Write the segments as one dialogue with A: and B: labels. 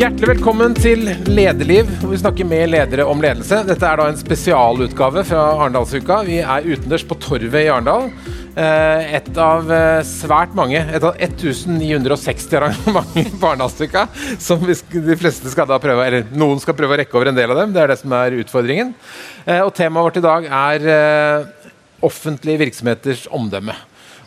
A: Hjertelig velkommen til Lederliv, hvor vi snakker med ledere om ledelse. Dette er da en spesialutgave fra Arendalsuka. Vi er utendørs på Torvet i Arendal. Eh, et av eh, svært mange, et av 1960 arrangementer på Arendalsuka. Som de fleste skal da prøve, eller noen skal prøve å rekke over en del av dem. Det er det som er utfordringen. Eh, og temaet vårt i dag er offentlige virksomheters omdømme.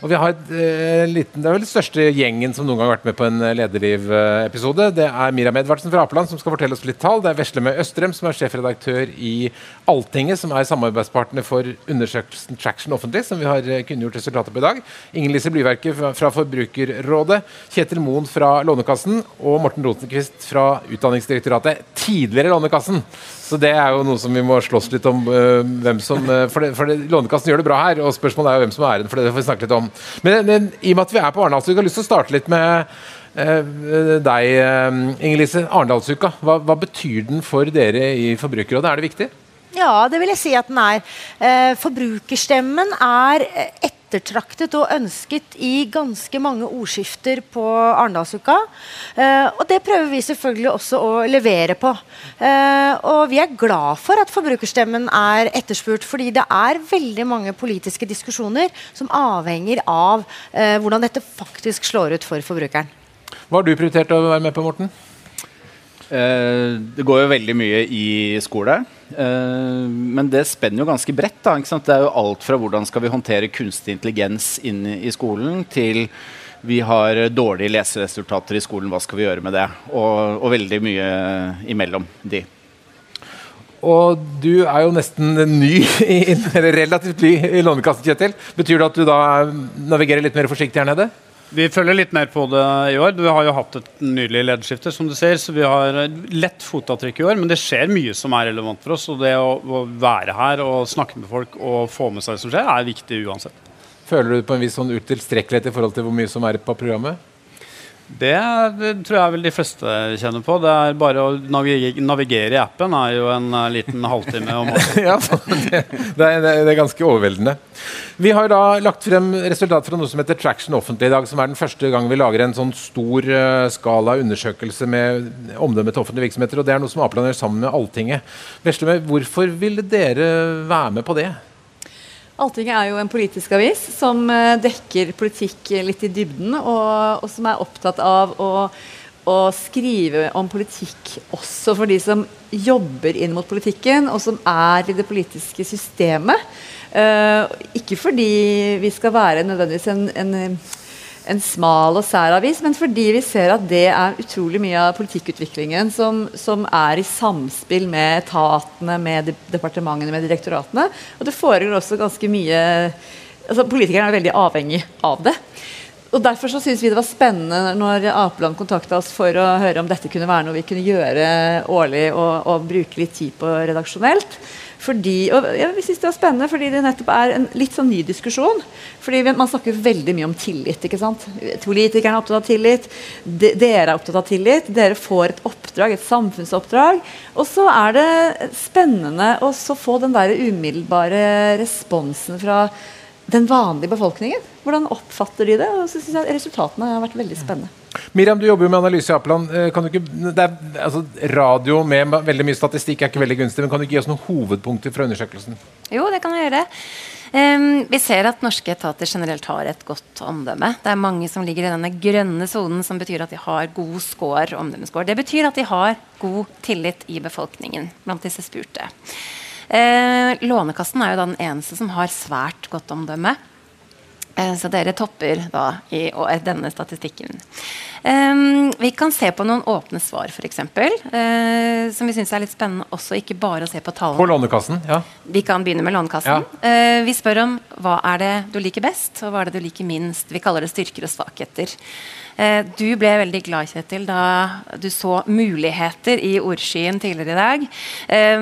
A: Og vi har et, eh, liten, Det er vel den største gjengen som noen gang har vært med på en eh, Lederliv-episode. Det er Miriam Edvardsen fra Apeland som skal fortelle oss litt tall. Det er Vesleme Østrem som er sjefredaktør i Alltinget, som er samarbeidspartner for undersøkelsen Traction Offentlig, som vi har eh, kunngjort resultatet på i dag. Inger Lise Blyverket fra, fra Forbrukerrådet. Kjetil Moen fra Lånekassen og Morten Rosenquist fra Utdanningsdirektoratet. Tidligere Lånekassen. Så det er jo noe som vi må slåss litt om. Uh, hvem som, uh, for, det, for det, Lånekassen gjør det bra her, og spørsmålet er jo hvem som er æren for det. Det får vi snakke litt om. Men, men i og med at vi er på Arendalsuka, har jeg lyst til å starte litt med uh, deg, Inger-Lise. Arendalsuka, hva, hva, betyr den for dere i Forbrukerrådet? Er det viktig?
B: Ja, det vil jeg si at den er. forbrukerstemmen er et ettertraktet og ønsket i ganske mange ordskifter på Arendalsuka. Eh, og det prøver vi selvfølgelig også å levere på. Eh, og vi er glad for at forbrukerstemmen er etterspurt, fordi det er veldig mange politiske diskusjoner som avhenger av eh, hvordan dette faktisk slår ut for forbrukeren.
A: Hva har du prioritert å være med på, Morten?
C: Eh, det går jo veldig mye i skole. Eh, men det spenner jo ganske bredt. Det er jo alt fra hvordan skal vi håndtere kunstig intelligens inn i skolen, til vi har dårlige leseresultater i skolen, hva skal vi gjøre med det? Og, og veldig mye imellom de.
A: Og du er jo nesten ny, eller relativt ny i Lånekassen, Kjetil. Betyr det at du da navigerer litt mer forsiktig her nede?
D: Vi følger litt mer på det i år. Vi har jo hatt et nydelig lederskifte, som du ser, så vi har lett fotavtrykk i år. Men det skjer mye som er relevant for oss. Og det å, være her og snakke med folk og få med seg det som skjer, er viktig uansett.
A: Føler du på en viss sånn utilstrekkelighet i forhold til hvor mye som er på programmet?
D: Det, tror jeg vel de fleste kjenner på. Det er Bare å navigere, i appen er jo en uh, liten halvtime om
A: ja, det, det, er, det, ganske overveldende. Vi har da lagt frem resultat fra noe som heter Traction Offentlig i dag, som er den første gang vi lager en sånn stor uh, skala undersøkelse med omdømme til offentlige virksomheter. og Det er noe som Apeland gjør sammen med Alltinget. Veslemøy, hvorfor ville dere være med på det?
E: Alltinget er jo en politisk avis som eh, dekker politikk litt i dybden, og, og som er opptatt av å, å, skrive om politikk også for de som jobber inn mot politikken, og som er i det politiske systemet. Uh, ikke fordi vi skal være nødvendigvis en, en en smal og sær avis, men fordi vi ser at det er utrolig mye av politikkutviklingen som, som er i samspill med etatene, med de, departementene, med direktoratene. Og det foregår også ganske mye altså Politikerne er veldig avhengig av det. Og Derfor så synes vi det var spennende når Apeland kontakta oss for å høre om dette kunne være noe vi kunne gjøre årlig og, og bruke litt tid på redaksjonelt. Fordi, og jeg synes det var spennende fordi det nettopp er en litt sånn ny diskusjon. Fordi Man snakker veldig mye om tillit. ikke sant? Politikerne er opptatt av tillit. De, dere er opptatt av tillit. Dere får et oppdrag, et samfunnsoppdrag. Og så er det spennende å få den der umiddelbare responsen fra den vanlige befolkningen. Hvordan oppfatter de det? Og så synes jeg Resultatene har vært veldig spennende.
A: Miriam, du jobber jo med analyse i Apeland. Eh, kan du ikke, det er, altså, radio med veldig mye statistikk er ikke veldig gunstig, men kan du ikke gi oss noen hovedpunkter fra undersøkelsen?
F: Jo, det kan jeg gjøre. Um, vi ser at norske etater generelt har et godt omdømme. Det er mange som ligger i denne grønne sonen, som betyr at de har god score, omdømmescore. Det betyr at de har god tillit i befolkningen blant disse spurte. Uh, Lånekassen er jo da den eneste som har svært godt omdømme. Eh, så dere topper da i denne statistikken. Um, vi kan se på noen åpne svar, f.eks. Uh, som vi syns er litt spennende også, ikke bare å se på tallene.
A: På Lånekassen, ja.
F: Vi kan begynne med Lånekassen. Ja. Uh, vi spør om hva er det du liker best, og hva er det du liker minst. Vi kaller det styrker og svakheter. Uh, du ble veldig glad, Kjetil, da du så muligheter i ordskyen tidligere i dag.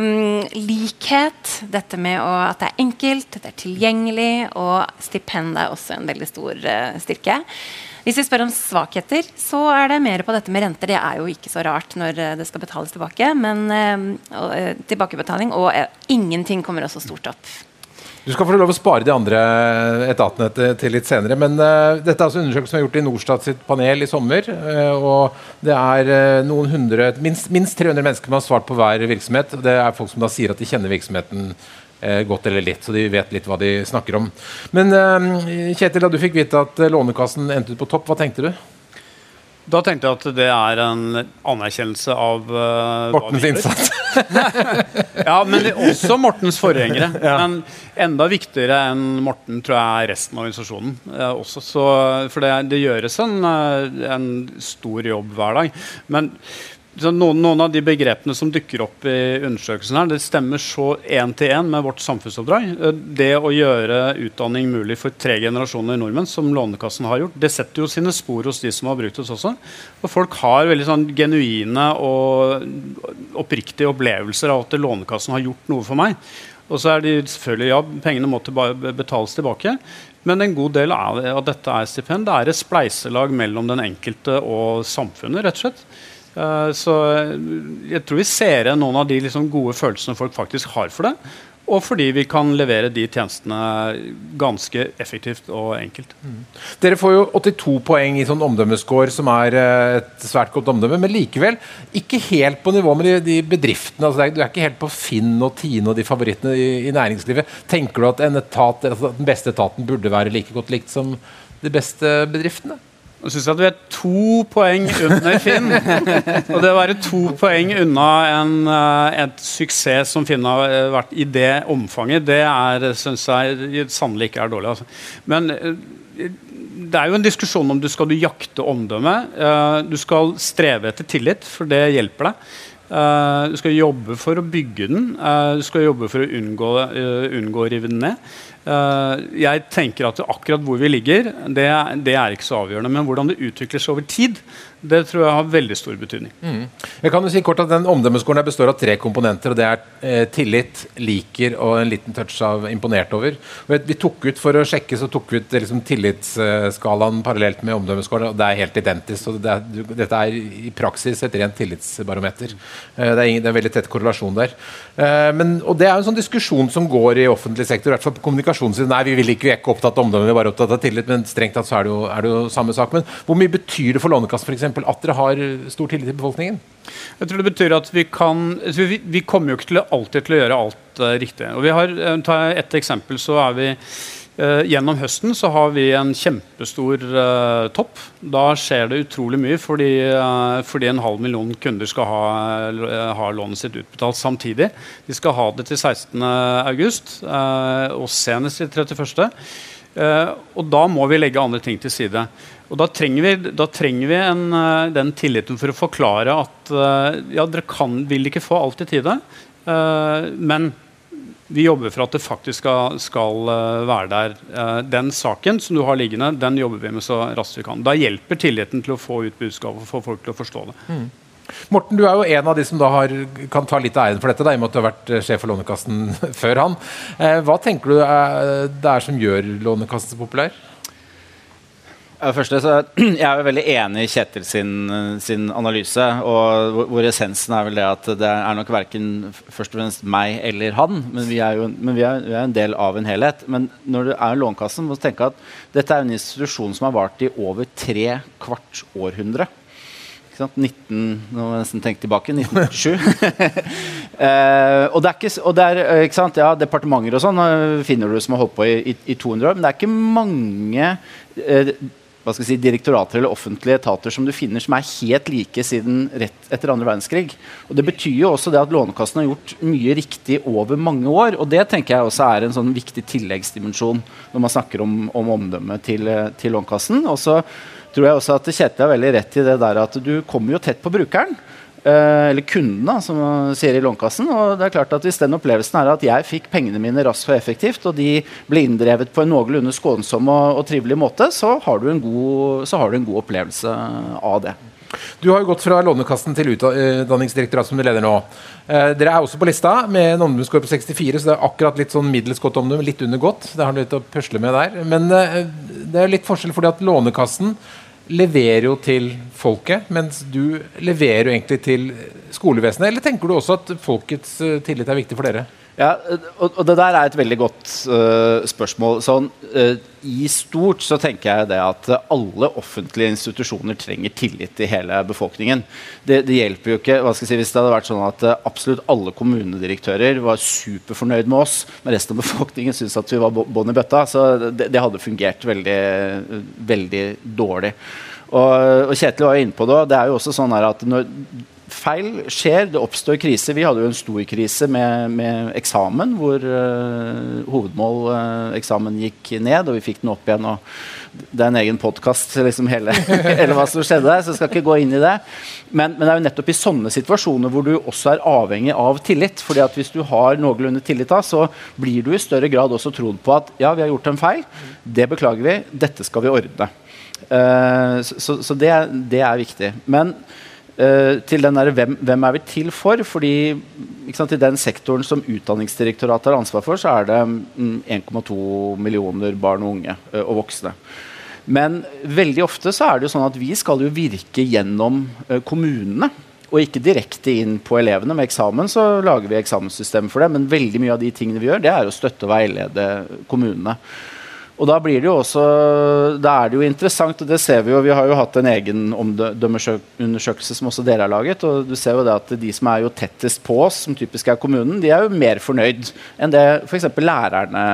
F: Um, likhet, dette med å, at det er enkelt, det er tilgjengelig, og stipend er også en veldig stor styrke. Hvis vi spør om svakheter, så er det mer på dette med renter. Det er jo ikke så rart når eh, det skal betales tilbake. Men øh, tilbakebetaling og øh, ingenting kommer også stort opp.
A: Du skal få lov å spare de andre etatene til, litt senere. Men uh, dette er altså en undersøkelse som er gjort i Norstat sitt panel i sommer. Og det er noen hundre, minst, minst, 300 mennesker som har svart på hver virksomhet. Det er folk som da sier at de kjenner virksomheten godt eller litt, så de vet litt hva de snakker om. Men Kjetil, da du fikk vite at Lånekassen endte ut på topp, hva tenkte du?
D: Da tenkte jeg at det er en anerkjennelse av
A: uh, Mortens innsats.
D: ja, men også Mortens forgjengere. ja. Men enda viktigere enn Morten tror jeg er resten av organisasjonen. Uh, også, så, for det, det gjøres en, uh, en, stor jobb hver dag. Men noen, noen, av de begrepene som dukker opp i undersøkelsen, her, det stemmer så én til én med vårt samfunnsoppdrag. Det å gjøre utdanning mulig for tre generasjoner nordmenn, som Lånekassen har gjort, det setter jo sine spor hos de som har brukt oss også. Og folk har veldig sånn genuine og oppriktige opplevelser av at Lånekassen har gjort noe for meg. Og så er de selvfølgelig, ja, Pengene må betales tilbake. Men en god del av dette er stipend. Det er et spleiselag mellom den enkelte og samfunnet. rett og slett. Eh, så eh, jeg tror vi ser igjen noen av de liksom gode følelsene folk faktisk har for det. Og fordi vi kan levere de tjenestene ganske effektivt og enkelt. Mm.
A: Dere får jo 82 poeng i sånn omdømmescore, som er eh, et svært godt omdømme. Men likevel ikke helt på nivå med de, de bedriftene. Altså, du er ikke helt på Finn og Tine og de favorittene i, i næringslivet. Tenker du at etat, altså, den beste etaten burde være like godt likt som de beste bedriftene?
D: Nå syns jeg at vi er to poeng under Finn. Og det å være to poeng unna en, uh, et suksess som Finn har eh, vært i det omfanget, det er, syns jeg sannelig ikke er dårlig. Altså. Men uh, det er jo en diskusjon om du skal du jakte omdømme. Du skal streve etter tillit, for det hjelper deg. du skal jobbe for å bygge den. du skal jobbe for å unngå, unngå å rive den ned. Uh, jeg tenker at akkurat hvor vi ligger, det, det, er ikke så avgjørende. Men hvordan det utvikler seg over tid, det tror jeg har veldig stor betydning. Mm.
A: Jeg kan jo si kort at den Omdømmeskolen består av tre komponenter. og Det er eh, tillit, liker og en liten touch av imponert over. Vi tok ut For å sjekke så tok vi ut liksom, tillitsskalaen parallelt med omdømmeskolen. og Det er helt identisk. så det er, Dette er i praksis et rent tillitsbarometer. Eh, det, er ingen, det er en veldig tett korrelasjon der. Eh, men, og Det er en sånn diskusjon som går i offentlig sektor. i hvert fall på kommunikasjonssiden. Nei, vi, vil ikke, vi er ikke opptatt av omdømme, vi er bare opptatt av tillit. Men strengt tatt så er det jo, er det jo samme sak. Men hvor mye betyr det for Lånekassen f.eks at dere har stor tillit til befolkningen?
D: Jeg tror det betyr at vi kan Vi, vi kommer jo ikke til, alltid til å gjøre alt uh, riktig. Og vi har, uh, Ta et eksempel, så er vi uh, Gjennom høsten så har vi en kjempestor uh, topp. Da skjer det utrolig mye fordi, fordi en halv million kunder skal ha, ha, lånet sitt utbetalt samtidig. De skal ha det til 16.8 og senest til 31. og da må vi legge andre ting til side. Og Da trenger vi, da trenger vi en, uh, den tilliten for å forklare at uh, ja, dere kan, vil ikke få alt i tide, uh, men vi jobber for at det faktisk skal, skal være der. den saken som du har liggende, den jobber vi med så raskt vi kan. Da hjelper tilliten til å få ut budskapet og få folk til å forstå det. Mm.
A: Morten, du er jo en av de som har, kan ta litt av æren for dette, da, i og med at du har vært sjef for Lånekassen før han. hva tenker du er, det er som gjør Lånekassen så populær?
C: Første, jeg er jo veldig enig i Kjetil sin, sin analyse. og hvor, essensen er vel det at det er nok verken først og fremst meg eller han, men vi er jo vi er, vi er en del av en helhet. Men når du er i Lånekassen, må du tenke at dette er en institusjon som har vart i over tre kvart århundre. 19, nå må jeg nesten tenke tilbake. 1907. eh, og det er ikke, og det er, eh, ikke sant, ja, Departementer og sånn eh, finner du som har holdt på i, i, i 200 år, men det er ikke mange eh, hva skal vi si, direktorater eller offentlige etater som du finner som er helt like siden rett etter andre verdenskrig. Og Det betyr jo også det at Lånekassen har gjort mye riktig over mange år. og Det tenker jeg også er en sånn viktig tilleggsdimensjon når man snakker om, om omdømmet til, til Lånekassen. Og så tror jeg også at Kjetil har veldig rett i det der at du kommer jo tett på brukeren. Eh, eller kunden, da, som sier i Lånekassen. Og det er klart at Hvis den opplevelsen er at jeg fikk pengene mine raskt og effektivt, og de ble inndrevet på en noenlunde skånsom og, og, trivelig måte, så har, god, så har, du en god opplevelse av det.
A: Du har jo gått fra Lånekassen til Utdanningsdirektoratet, som du leder nå. Eh, dere er også på lista med en omdømmescore på 64, så det er akkurat litt sånn middels godt omdømme, litt under godt. Det har du litt å pusle med der. Men eh, det er litt forskjell fordi at Lånekassen leverer jo til folket, mens du leverer jo egentlig til skolevesenet. Eller tenker du også at folkets eh, tillit er viktig for dere?
C: Ja, og, det der er et veldig godt uh, spørsmål. Sånn, uh, I stort så tenker jeg det at alle offentlige institusjoner trenger tillit til hele befolkningen. Det, det hjelper jo ikke hva skal jeg si, hvis det hadde vært sånn at uh, absolutt alle kommunedirektører var superfornøyd med oss, men resten av befolkningen syntes at vi var bånn i bøtta. Så det, det, hadde fungert veldig, veldig dårlig. Og, og Kjetil var inne på det. Det er jo også sånn at når feil skjer, det oppstår kriser. Vi hadde jo en stor krise med, med eksamen, hvor uh, hovedmåleksamen uh, gikk ned, og vi fikk den opp igjen. Det er en egen podkast, liksom hele, hele, hva som skjedde der, så jeg skal ikke gå inn i det. Men, men, det er jo nettopp i sånne situasjoner hvor du også er avhengig av tillit. fordi at hvis du har noenlunde tillit, da, så blir du i større grad også trodd på at ja, vi har gjort en feil, det beklager vi, dette skal vi ordne. Uh, så, så det, det, er viktig. Men Uh, til den der, hvem, hvem, er vi til for? Fordi sant, I den sektoren som Utdanningsdirektoratet har ansvar for, så er det mm, 1,2 millioner barn og unge uh, og voksne. Men veldig ofte så er det jo sånn at vi skal jo virke gjennom uh, kommunene. Og ikke direkte inn på elevene. Med eksamen så lager vi eksamenssystem for det. Men veldig mye av de tingene vi gjør, det er å støtte og veilede kommunene. Og da blir det jo også Da er det jo interessant, og det ser vi jo. Vi har jo hatt en egen omdømmeundersøkelse som også dere har laget. Og du ser jo det at de som er jo tettest på oss, som typisk er kommunen, de er jo mer fornøyd enn det f.eks. lærerne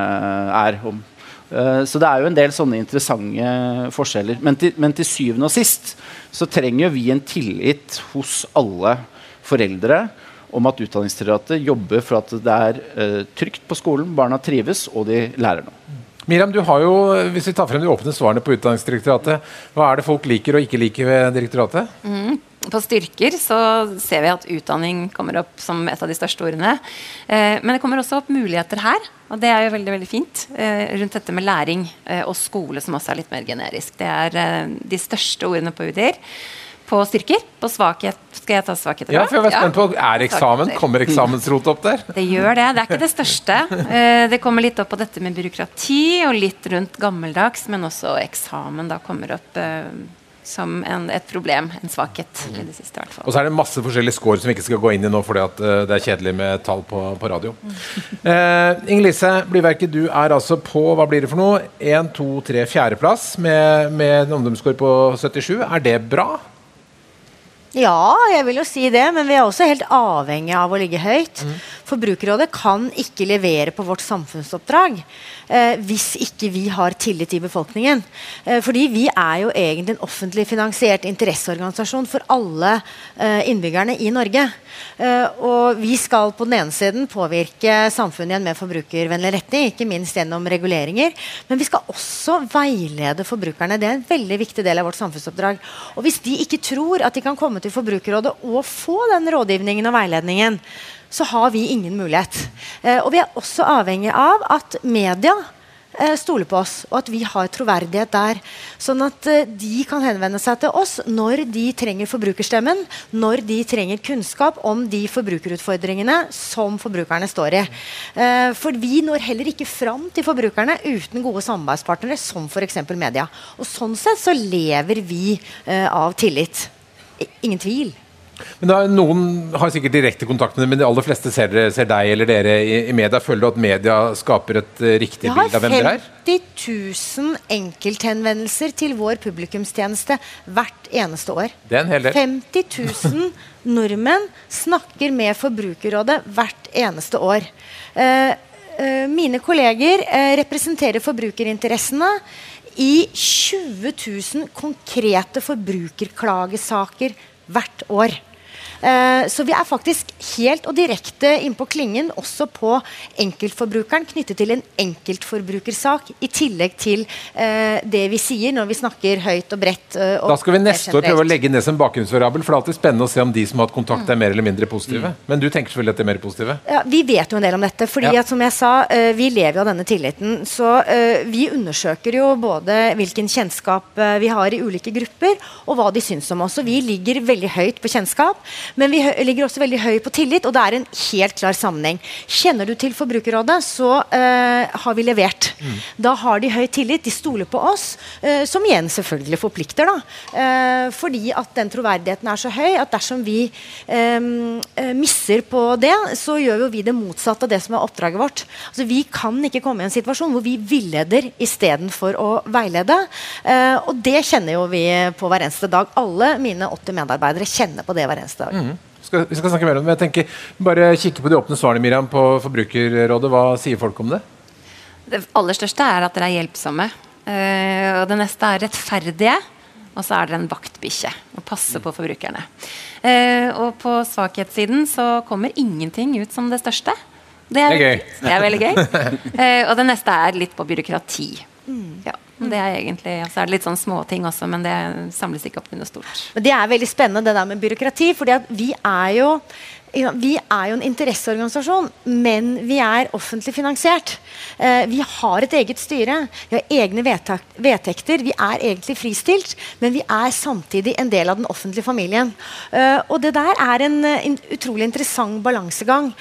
C: er. om så det er jo en del sånne interessante forskjeller. Men til, men til syvende og sist så trenger vi en tillit hos alle foreldre om at Utdanningsdirektoratet jobber for at det er uh, trygt på skolen, barna trives og de lærer noe.
A: Miriam, du har jo, hvis vi tar frem de åpne svarene på Utdanningsdirektoratet, hva er det folk liker og ikke liker ved direktoratet?
F: Mm. På styrker så ser vi at utdanning kommer opp som et av de største ordene. Eh, men det kommer også opp muligheter her, og det er jo veldig veldig fint. Eh, rundt dette med læring eh, og skole, som også er litt mer generisk. Det er eh, de største ordene på UDIR på styrker. På svakhet Skal jeg ta svakheter?
A: Ja, for jeg var spent på, Er eksamen? Kommer eksamensrot opp der?
F: Det gjør det. Det er ikke det største. Eh, det kommer litt opp på dette med byråkrati og litt rundt gammeldags, men også eksamen da kommer opp eh, som en, et problem, en svakhet. i det siste hvert fall.
A: Og så er det masse forskjellige score som vi ikke skal gå inn i nå fordi at uh, det er kjedelig med tall på, på radio. Uh, Inger-Lise Blyverket, du er altså på hva blir det for noe? 1, 2, 3, fjerdeplass med, med en ungdomsscore på 77. Er det bra?
B: Ja, jeg vil jo si det, men vi er også helt avhengig av å ligge høyt. Mm. Forbrukerrådet kan ikke levere på vårt samfunnsoppdrag eh, hvis ikke vi har tillit i befolkningen. Eh, fordi vi er jo egentlig en offentlig finansiert interesseorganisasjon for alle eh, innbyggerne i Norge. Eh, og vi skal på den ene siden påvirke samfunnet i en mer forbrukervennlig retning, ikke minst gjennom reguleringer. Men vi skal også veilede forbrukerne. Det er en veldig viktig del av vårt samfunnsoppdrag. Og hvis de ikke tror at de kan komme til til Forbrukerrådet og få den rådgivningen og veiledningen, så har vi ingen mulighet. Eh, og vi er også avhengig av at media eh, stoler på oss, og at vi har troverdighet der. Sånn at eh, de kan henvende seg til oss når de trenger forbrukerstemmen, når de trenger kunnskap om de forbrukerutfordringene som forbrukerne står i. Eh, for vi når heller ikke fram til forbrukerne uten gode samarbeidspartnere som f.eks. media. Og sånn sett så lever vi eh, av tillit. Ingen tvil.
A: Men da, Noen har sikkert direkte kontakt med det, men de aller fleste ser, ser deg eller dere i, i, media. Føler du at media skaper et uh, riktig bilde av hvem dere er?
B: Vi har 50 000 enkelthenvendelser til vår publikumstjeneste hvert eneste år.
A: Det er en hel del.
B: 50 000 nordmenn snakker med Forbrukerrådet hvert eneste år. Uh, uh, mine kolleger representerer forbrukerinteressene i 20 000 konkrete forbrukerklagesaker hvert år. Uh, så vi er faktisk helt og direkte innpå klingen også på enkeltforbrukeren knyttet til en enkeltforbrukersak, i tillegg til uh, det vi sier når vi snakker høyt og bredt. Uh,
A: og da skal vi neste år prøve å legge ned som bakgrunnsvariabel, for det er alltid spennende å se om de som har hatt kontakt, er mer eller mindre positive. Mm. Men du tenker selvfølgelig at de er mer positive?
B: Ja, vi vet jo en del om dette. fordi ja. at, som jeg sa, vi lever jo av denne tilliten. Så vi undersøker jo både hvilken kjennskap vi har i ulike grupper, og hva de syns om oss. Og vi ligger veldig høyt på kjennskap. Men vi ligger også veldig høy på tillit, og det er en helt klar sammenheng. Kjenner du til Forbrukerrådet, så eh, har vi levert. Da har de høy tillit, de stoler på oss, eh, som igjen selvfølgelig forplikter. da. Eh, fordi at den troverdigheten er så høy at dersom vi eh, eh, misser på det, så gjør jo vi det motsatte av det som er oppdraget vårt. Altså, vi kan ikke komme i en situasjon hvor vi villeder istedenfor å veilede. Eh, og det kjenner jo vi på hver eneste dag. Alle mine 80 medarbeidere kjenner på det hver eneste dag.
A: Skal, vi skal snakke mer om det, men jeg tenker bare kikke på de åpne svarene Miriam, på Forbrukerrådet. Hva sier folk om det?
F: Det aller største er at dere er hjelpsomme. Uh, og det neste er rettferdige. Og så er dere en vaktbikkje og passer på forbrukerne. Uh, og på svakhetssiden så kommer ingenting ut som det største. Det er,
A: Det er gøy.
F: Det er veldig gøy. Uh, og det neste er litt på byråkrati. Ja, det er egentlig, og så er det litt sånn småting også, men det samles ikke opp til noe stort.
B: Men Det er veldig spennende det der med byråkrati. fordi vi er jo vi er jo en interesseorganisasjon, men vi er offentlig finansiert. Eh, vi har et eget styre, vi har egne vedtekter. Vi er egentlig fristilt, men vi er samtidig en del av den offentlige familien. Eh, og det der er en, eh, en utrolig interessant balansegang.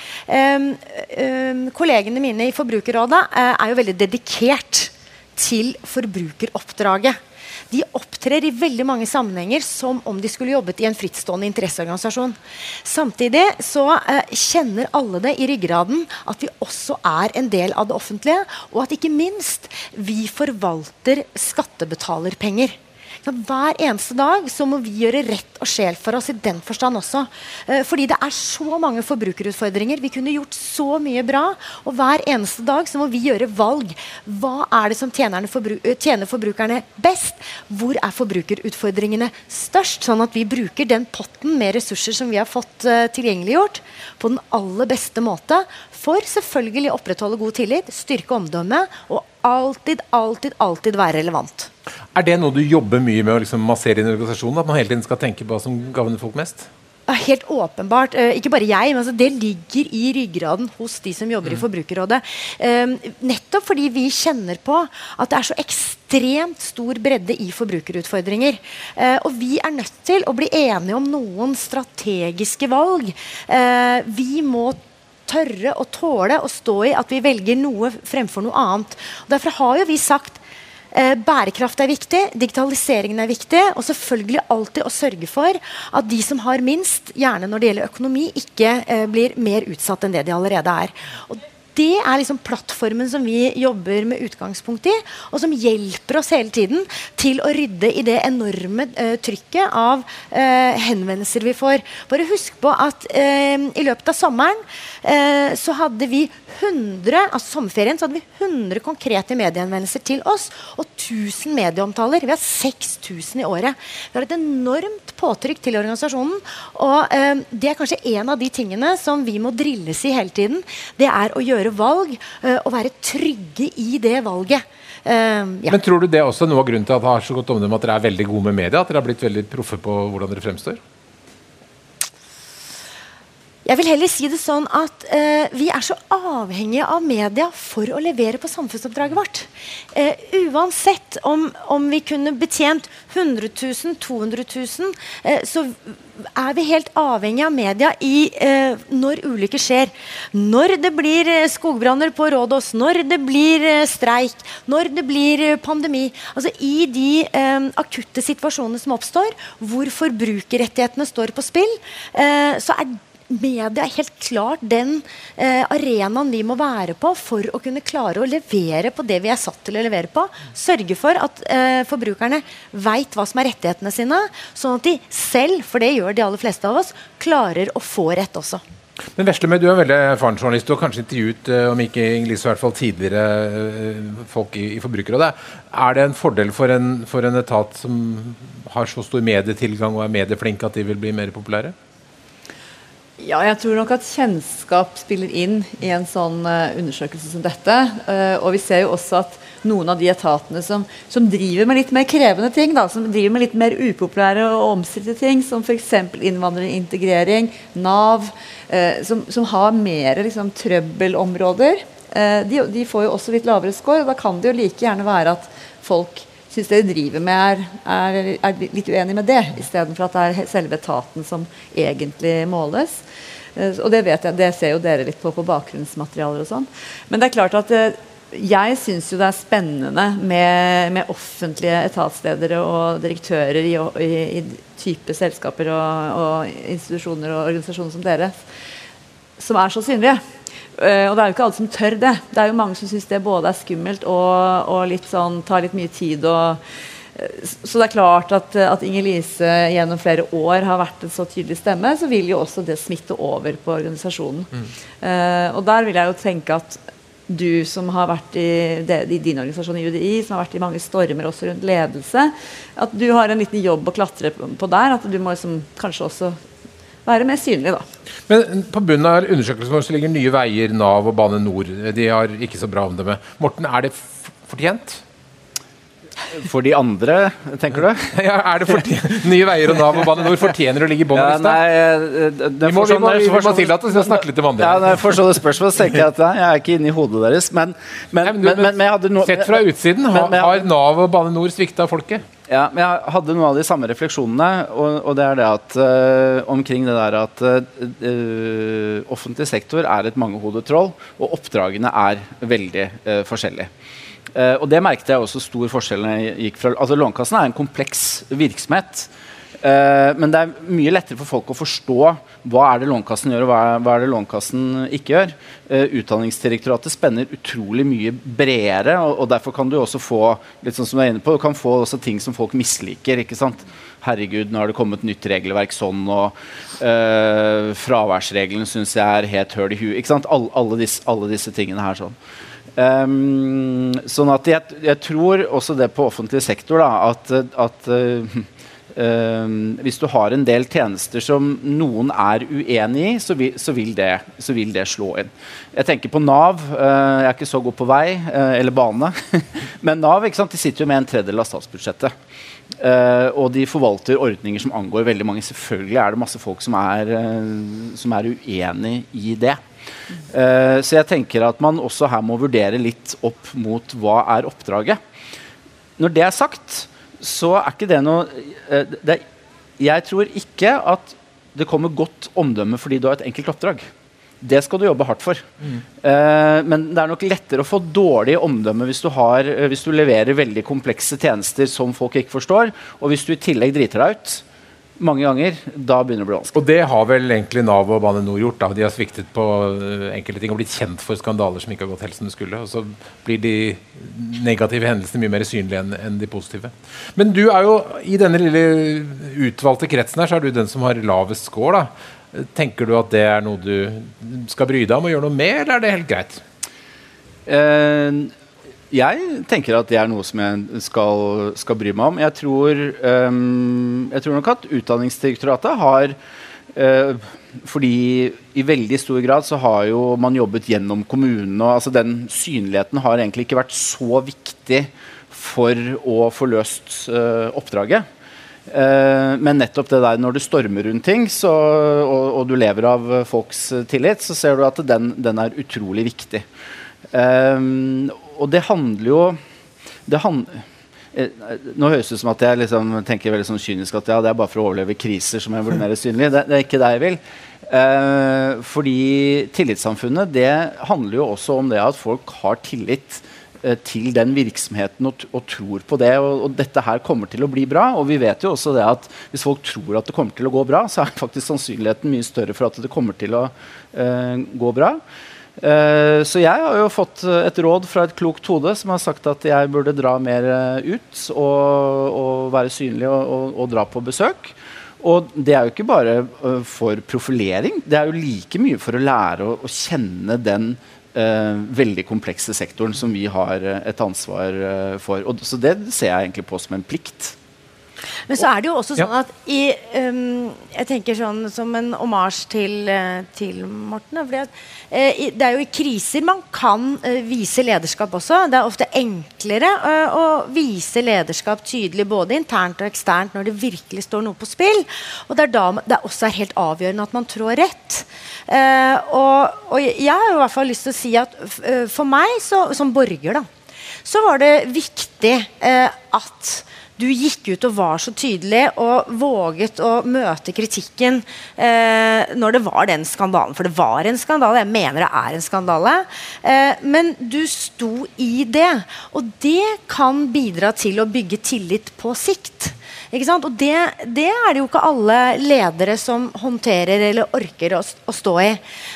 B: Kollegene mine i Forbrukerrådet er jo veldig dedikert til forbrukeroppdraget. De opptrer i veldig mange sammenhenger som om de skulle jobbet i en frittstående interesseorganisasjon. Samtidig så eh, kjenner alle det i ryggraden at vi også er en del av det offentlige, og at ikke minst vi forvalter skattebetalerpenger. Så Hver eneste dag så må vi gjøre rett og sjel for oss i den forstand også. Eh, fordi det er så mange forbrukerutfordringer. Vi kunne gjort så mye bra. Og hver eneste dag så må vi gjøre valg. Hva er det som eh, tjener forbrukerne best? Hvor er forbrukerutfordringene størst? Sånn at vi bruker den potten med ressurser som vi har fått eh, tilgjengeliggjort, på den aller beste måte. For selvfølgelig å opprettholde god tillit, styrke omdømmet og alltid, alltid, alltid være relevant.
A: Er det noe du jobber mye med å liksom massere inn i organisasjonen? At man hele tiden skal tenke på hva som gagner folk mest?
B: Helt åpenbart. Eh, ikke bare jeg, men altså, det ligger i ryggraden hos de som jobber i Forbrukerrådet. Eh, nettopp fordi vi kjenner på at det er så ekstremt stor bredde i forbrukerutfordringer. Eh, og vi er nødt til å bli enige om noen strategiske valg. Eh, vi må tørre og tåle å stå i at vi velger noe fremfor noe annet. Og derfor har jo vi sagt Eh, bærekraft er viktig, digitaliseringen er viktig, og selvfølgelig alltid å sørge for at de som har minst, gjerne når det gjelder økonomi, ikke eh, blir mer utsatt enn det de allerede er. Og det er liksom plattformen som vi jobber med utgangspunkt i, og som hjelper oss hele tiden til å rydde i det enorme uh, trykket av uh, henvendelser vi får. Bare husk på at uh, i løpet av sommeren så hadde vi 100 altså sommerferien så hadde vi 100 konkrete mediehenvendelser til oss og 1000 medieomtaler. Vi har 6000 i året. Vi har et enormt påtrykk til organisasjonen. Og det er kanskje en av de tingene som vi må drilles i hele tiden. Det er å gjøre valg eh, og være trygge i det valget. Uh, ja.
A: Men tror du det er også noe av grunnen til at det har så godt omdømme at dere er veldig gode med media? At dere har blitt veldig proffe på hvordan dere fremstår?
B: Jeg vil heller si det sånn at eh, vi er så avhengige av media for å levere på samfunnsoppdraget vårt. Eh, uansett om, om vi kunne betjent 100 000, 200 000, eh, så er vi helt avhengig av media i eh, når ulykker skjer. Når det blir eh, skogbranner på Rådås, når det blir eh, streik, når det blir eh, pandemi. Altså I de eh, akutte situasjonene som oppstår, hvor forbrukerrettighetene står på spill, eh, så er media er helt klart den eh, arenaen vi må være på for å kunne klare å levere på det vi er satt til å levere på. Sørge for at eh, forbrukerne veit hva som er rettighetene sine, sånn at de selv, for det gjør de aller fleste av oss, klarer å få rett også.
A: Men Veslemøy, du er veldig erfaren journalist. Du har kanskje intervjuet eh, om ikke Inglis, i hvert fall tidligere eh, folk i, i Forbrukerrådet. Er det en fordel for en, for en etat som har så stor medietilgang og er medieflink at de vil bli mer populære?
E: Ja, jeg tror nok at kjennskap spiller inn i en sånn eh, undersøkelse som dette. Eh, og vi ser jo også at noen av de etatene som, som driver med litt mer krevende ting, da, som driver med litt mer upopulære og omstridte ting, som f.eks. innvandrerintegrering, Nav, eh, som, som har mer liksom, trøbbelområder, de, de får jo også litt lavere score. og Da kan det jo like gjerne være at folk syns de driver med, er, er, er litt uenig med det, istedenfor at det er selve etaten som egentlig måles. Eh, og det vet jeg, det ser jo dere litt på på bakgrunnsmaterialer og sånn. Men det er klart at eh, jeg syns jo det er spennende med, med, offentlige etatsledere og direktører i, i, i type selskaper og, og, institusjoner og organisasjoner som dere, som er så synlige. Uh, og det er jo ikke alle som tør det. Det er jo mange som syns det både er skummelt og, og litt sånn, tar litt mye tid. Og, så det er klart at, at Inger Lise gjennom flere år har vært en så tydelig stemme, så vil jo også det smitte over på organisasjonen. Mm. Uh, og der vil jeg jo tenke at du som har vært i, det, i, din organisasjon i UDI, som har vært i mange stormer også rundt ledelse, at du har en liten jobb å klatre på der. At du må liksom, kanskje også være mer synlig, da.
A: Men På bunnen av undersøkelsen vår ligger Nye Veier, Nav og Bane Nor. De har ikke så bra omdømme. Morten, er det fortjent?
C: For de andre, tenker du?
A: Ja, er det? Nye Veier og Nav og Bane Nor fortjener å ligge i bånn av lista?
C: Ja,
A: vi må, vi må, vi må tillate oss å snakke litt om andre.
C: Ja, når jeg får sånne spørsmål, så tenker jeg at jeg er ikke inne i hodet deres. Men, men,
A: men, men, men no Sett fra utsiden, har, har Nav og Bane Nor svikta folket?
C: Ja, men jeg hadde noen av de samme refleksjonene. Og, og det er det at uh, omkring det der at uh, offentlig sektor er et mangehodet troll, og oppdragene er veldig uh, forskjellige. Og det merket jeg også stor forskjell når jeg gikk fra altså Lånekassen er en kompleks virksomhet. Uh, men det er mye lettere for folk å forstå hva er det Lånekassen gjør og hva er, hva er det Lånekassen ikke gjør. Uh, Utdanningsdirektoratet spenner utrolig mye bredere, og, og, derfor kan du også få litt sånn som du er inne på, du kan få også ting som folk misliker. ikke sant? Herregud, nå har det kommet nytt regelverk sånn, og uh, fraværsreglene syns jeg er helt høl i huet. ikke sant? All, alle, alle, disse, tingene her sånn. Um, sånn at jeg, jeg, tror også det på offentlig sektor, da, at, at Uh, hvis du har en del tjenester som noen er uenig i, så vil, så vil, det, så vil det, slå inn. Jeg tenker på Nav. Uh, jeg er ikke så god på vei uh, eller bane. Men Nav de sitter jo med en tredjedel av statsbudsjettet. og de forvalter ordninger som angår veldig mange. Selvfølgelig er det masse folk som er, som er uenig i det. så jeg tenker at man også her må vurdere litt opp mot hva er oppdraget. Når det er sagt, så er ikke det noe eh, det, Jeg tror ikke at det kommer godt omdømme fordi du har et enkelt oppdrag. Det skal du jobbe hardt for. Mm. Uh, men det er nok lettere å få dårlig omdømme hvis du, har, hvis du leverer veldig komplekse tjenester som folk ikke forstår, og hvis du i tillegg driter deg ut mange ganger, da begynner det å bli vanskelig.
A: Og det har vel egentlig Nav og Bane Nor gjort. da. De har sviktet på uh, enkelte ting og blitt kjent for skandaler som ikke har gått helt som det skulle. Og så blir de negative hendelsene mye mer synlige enn en de positive. Men du er jo i denne lille utvalgte kretsen her, så er du den som har lavest score. da. Tenker du at det er noe du skal bry deg om og gjøre noe med, eller er det helt greit?
C: Uh, jeg tenker at det er noe som jeg skal, skal bry meg om. Jeg tror, um, jeg tror nok at Utdanningsdirektoratet har uh, fordi i veldig stor grad så har jo man jobbet gjennom kommunene. og altså Den synligheten har egentlig ikke vært så viktig for å få løst uh, oppdraget. Uh, men nettopp det der når du stormer rundt ting så, og, og, du lever av folks tillit, så ser du at den, den er utrolig viktig. Um, og det handler jo det hand, eh, nå høres det ut som at jeg liksom tenker veldig sånn kynisk at ja, det er bare for å overleve kriser som jeg blir mer synlig. Det, det, er ikke det jeg vil. Eh, fordi tillitssamfunnet det handler jo også om det at folk har tillit eh, til den virksomheten og, og tror på det. Og, og, dette her kommer til å bli bra. Og vi vet jo også det at hvis folk tror at det kommer til å gå bra, så er faktisk sannsynligheten mye større for at det kommer til å uh, gå bra. Uh, så jeg har jo fått et råd fra et klokt hode som har sagt at jeg burde dra mer eh, ut og, og være synlig og, og, og, dra på besøk. Og det er jo ikke bare for profilering, det er jo like mye for å lære å, å kjenne den uh, veldig komplekse sektoren som vi har et ansvar for. Og, så det ser jeg egentlig på som en plikt.
B: Men så er det jo også sånn at i, um, Jeg tenker sånn som en omasj til, uh, til Morten. At, uh, det er jo i kriser man kan uh, vise lederskap også. Det er ofte enklere å vise lederskap tydelig både internt og eksternt når det virkelig står noe på spill. Og det er da det også er helt avgjørende at man trår rett. Og, og, jeg har jo i hvert fall lyst til å si at for meg så, som borger da, så var det viktig eh, at du gikk ut og var så tydelig og våget å møte kritikken eh, når det var den skandalen. For det var en skandale. Jeg mener det er en skandale. Eh, men du sto i det. Og det kan bidra til å bygge tillit på sikt. Og det, det, er det jo ikke alle ledere som håndterer eller orker å, å stå i.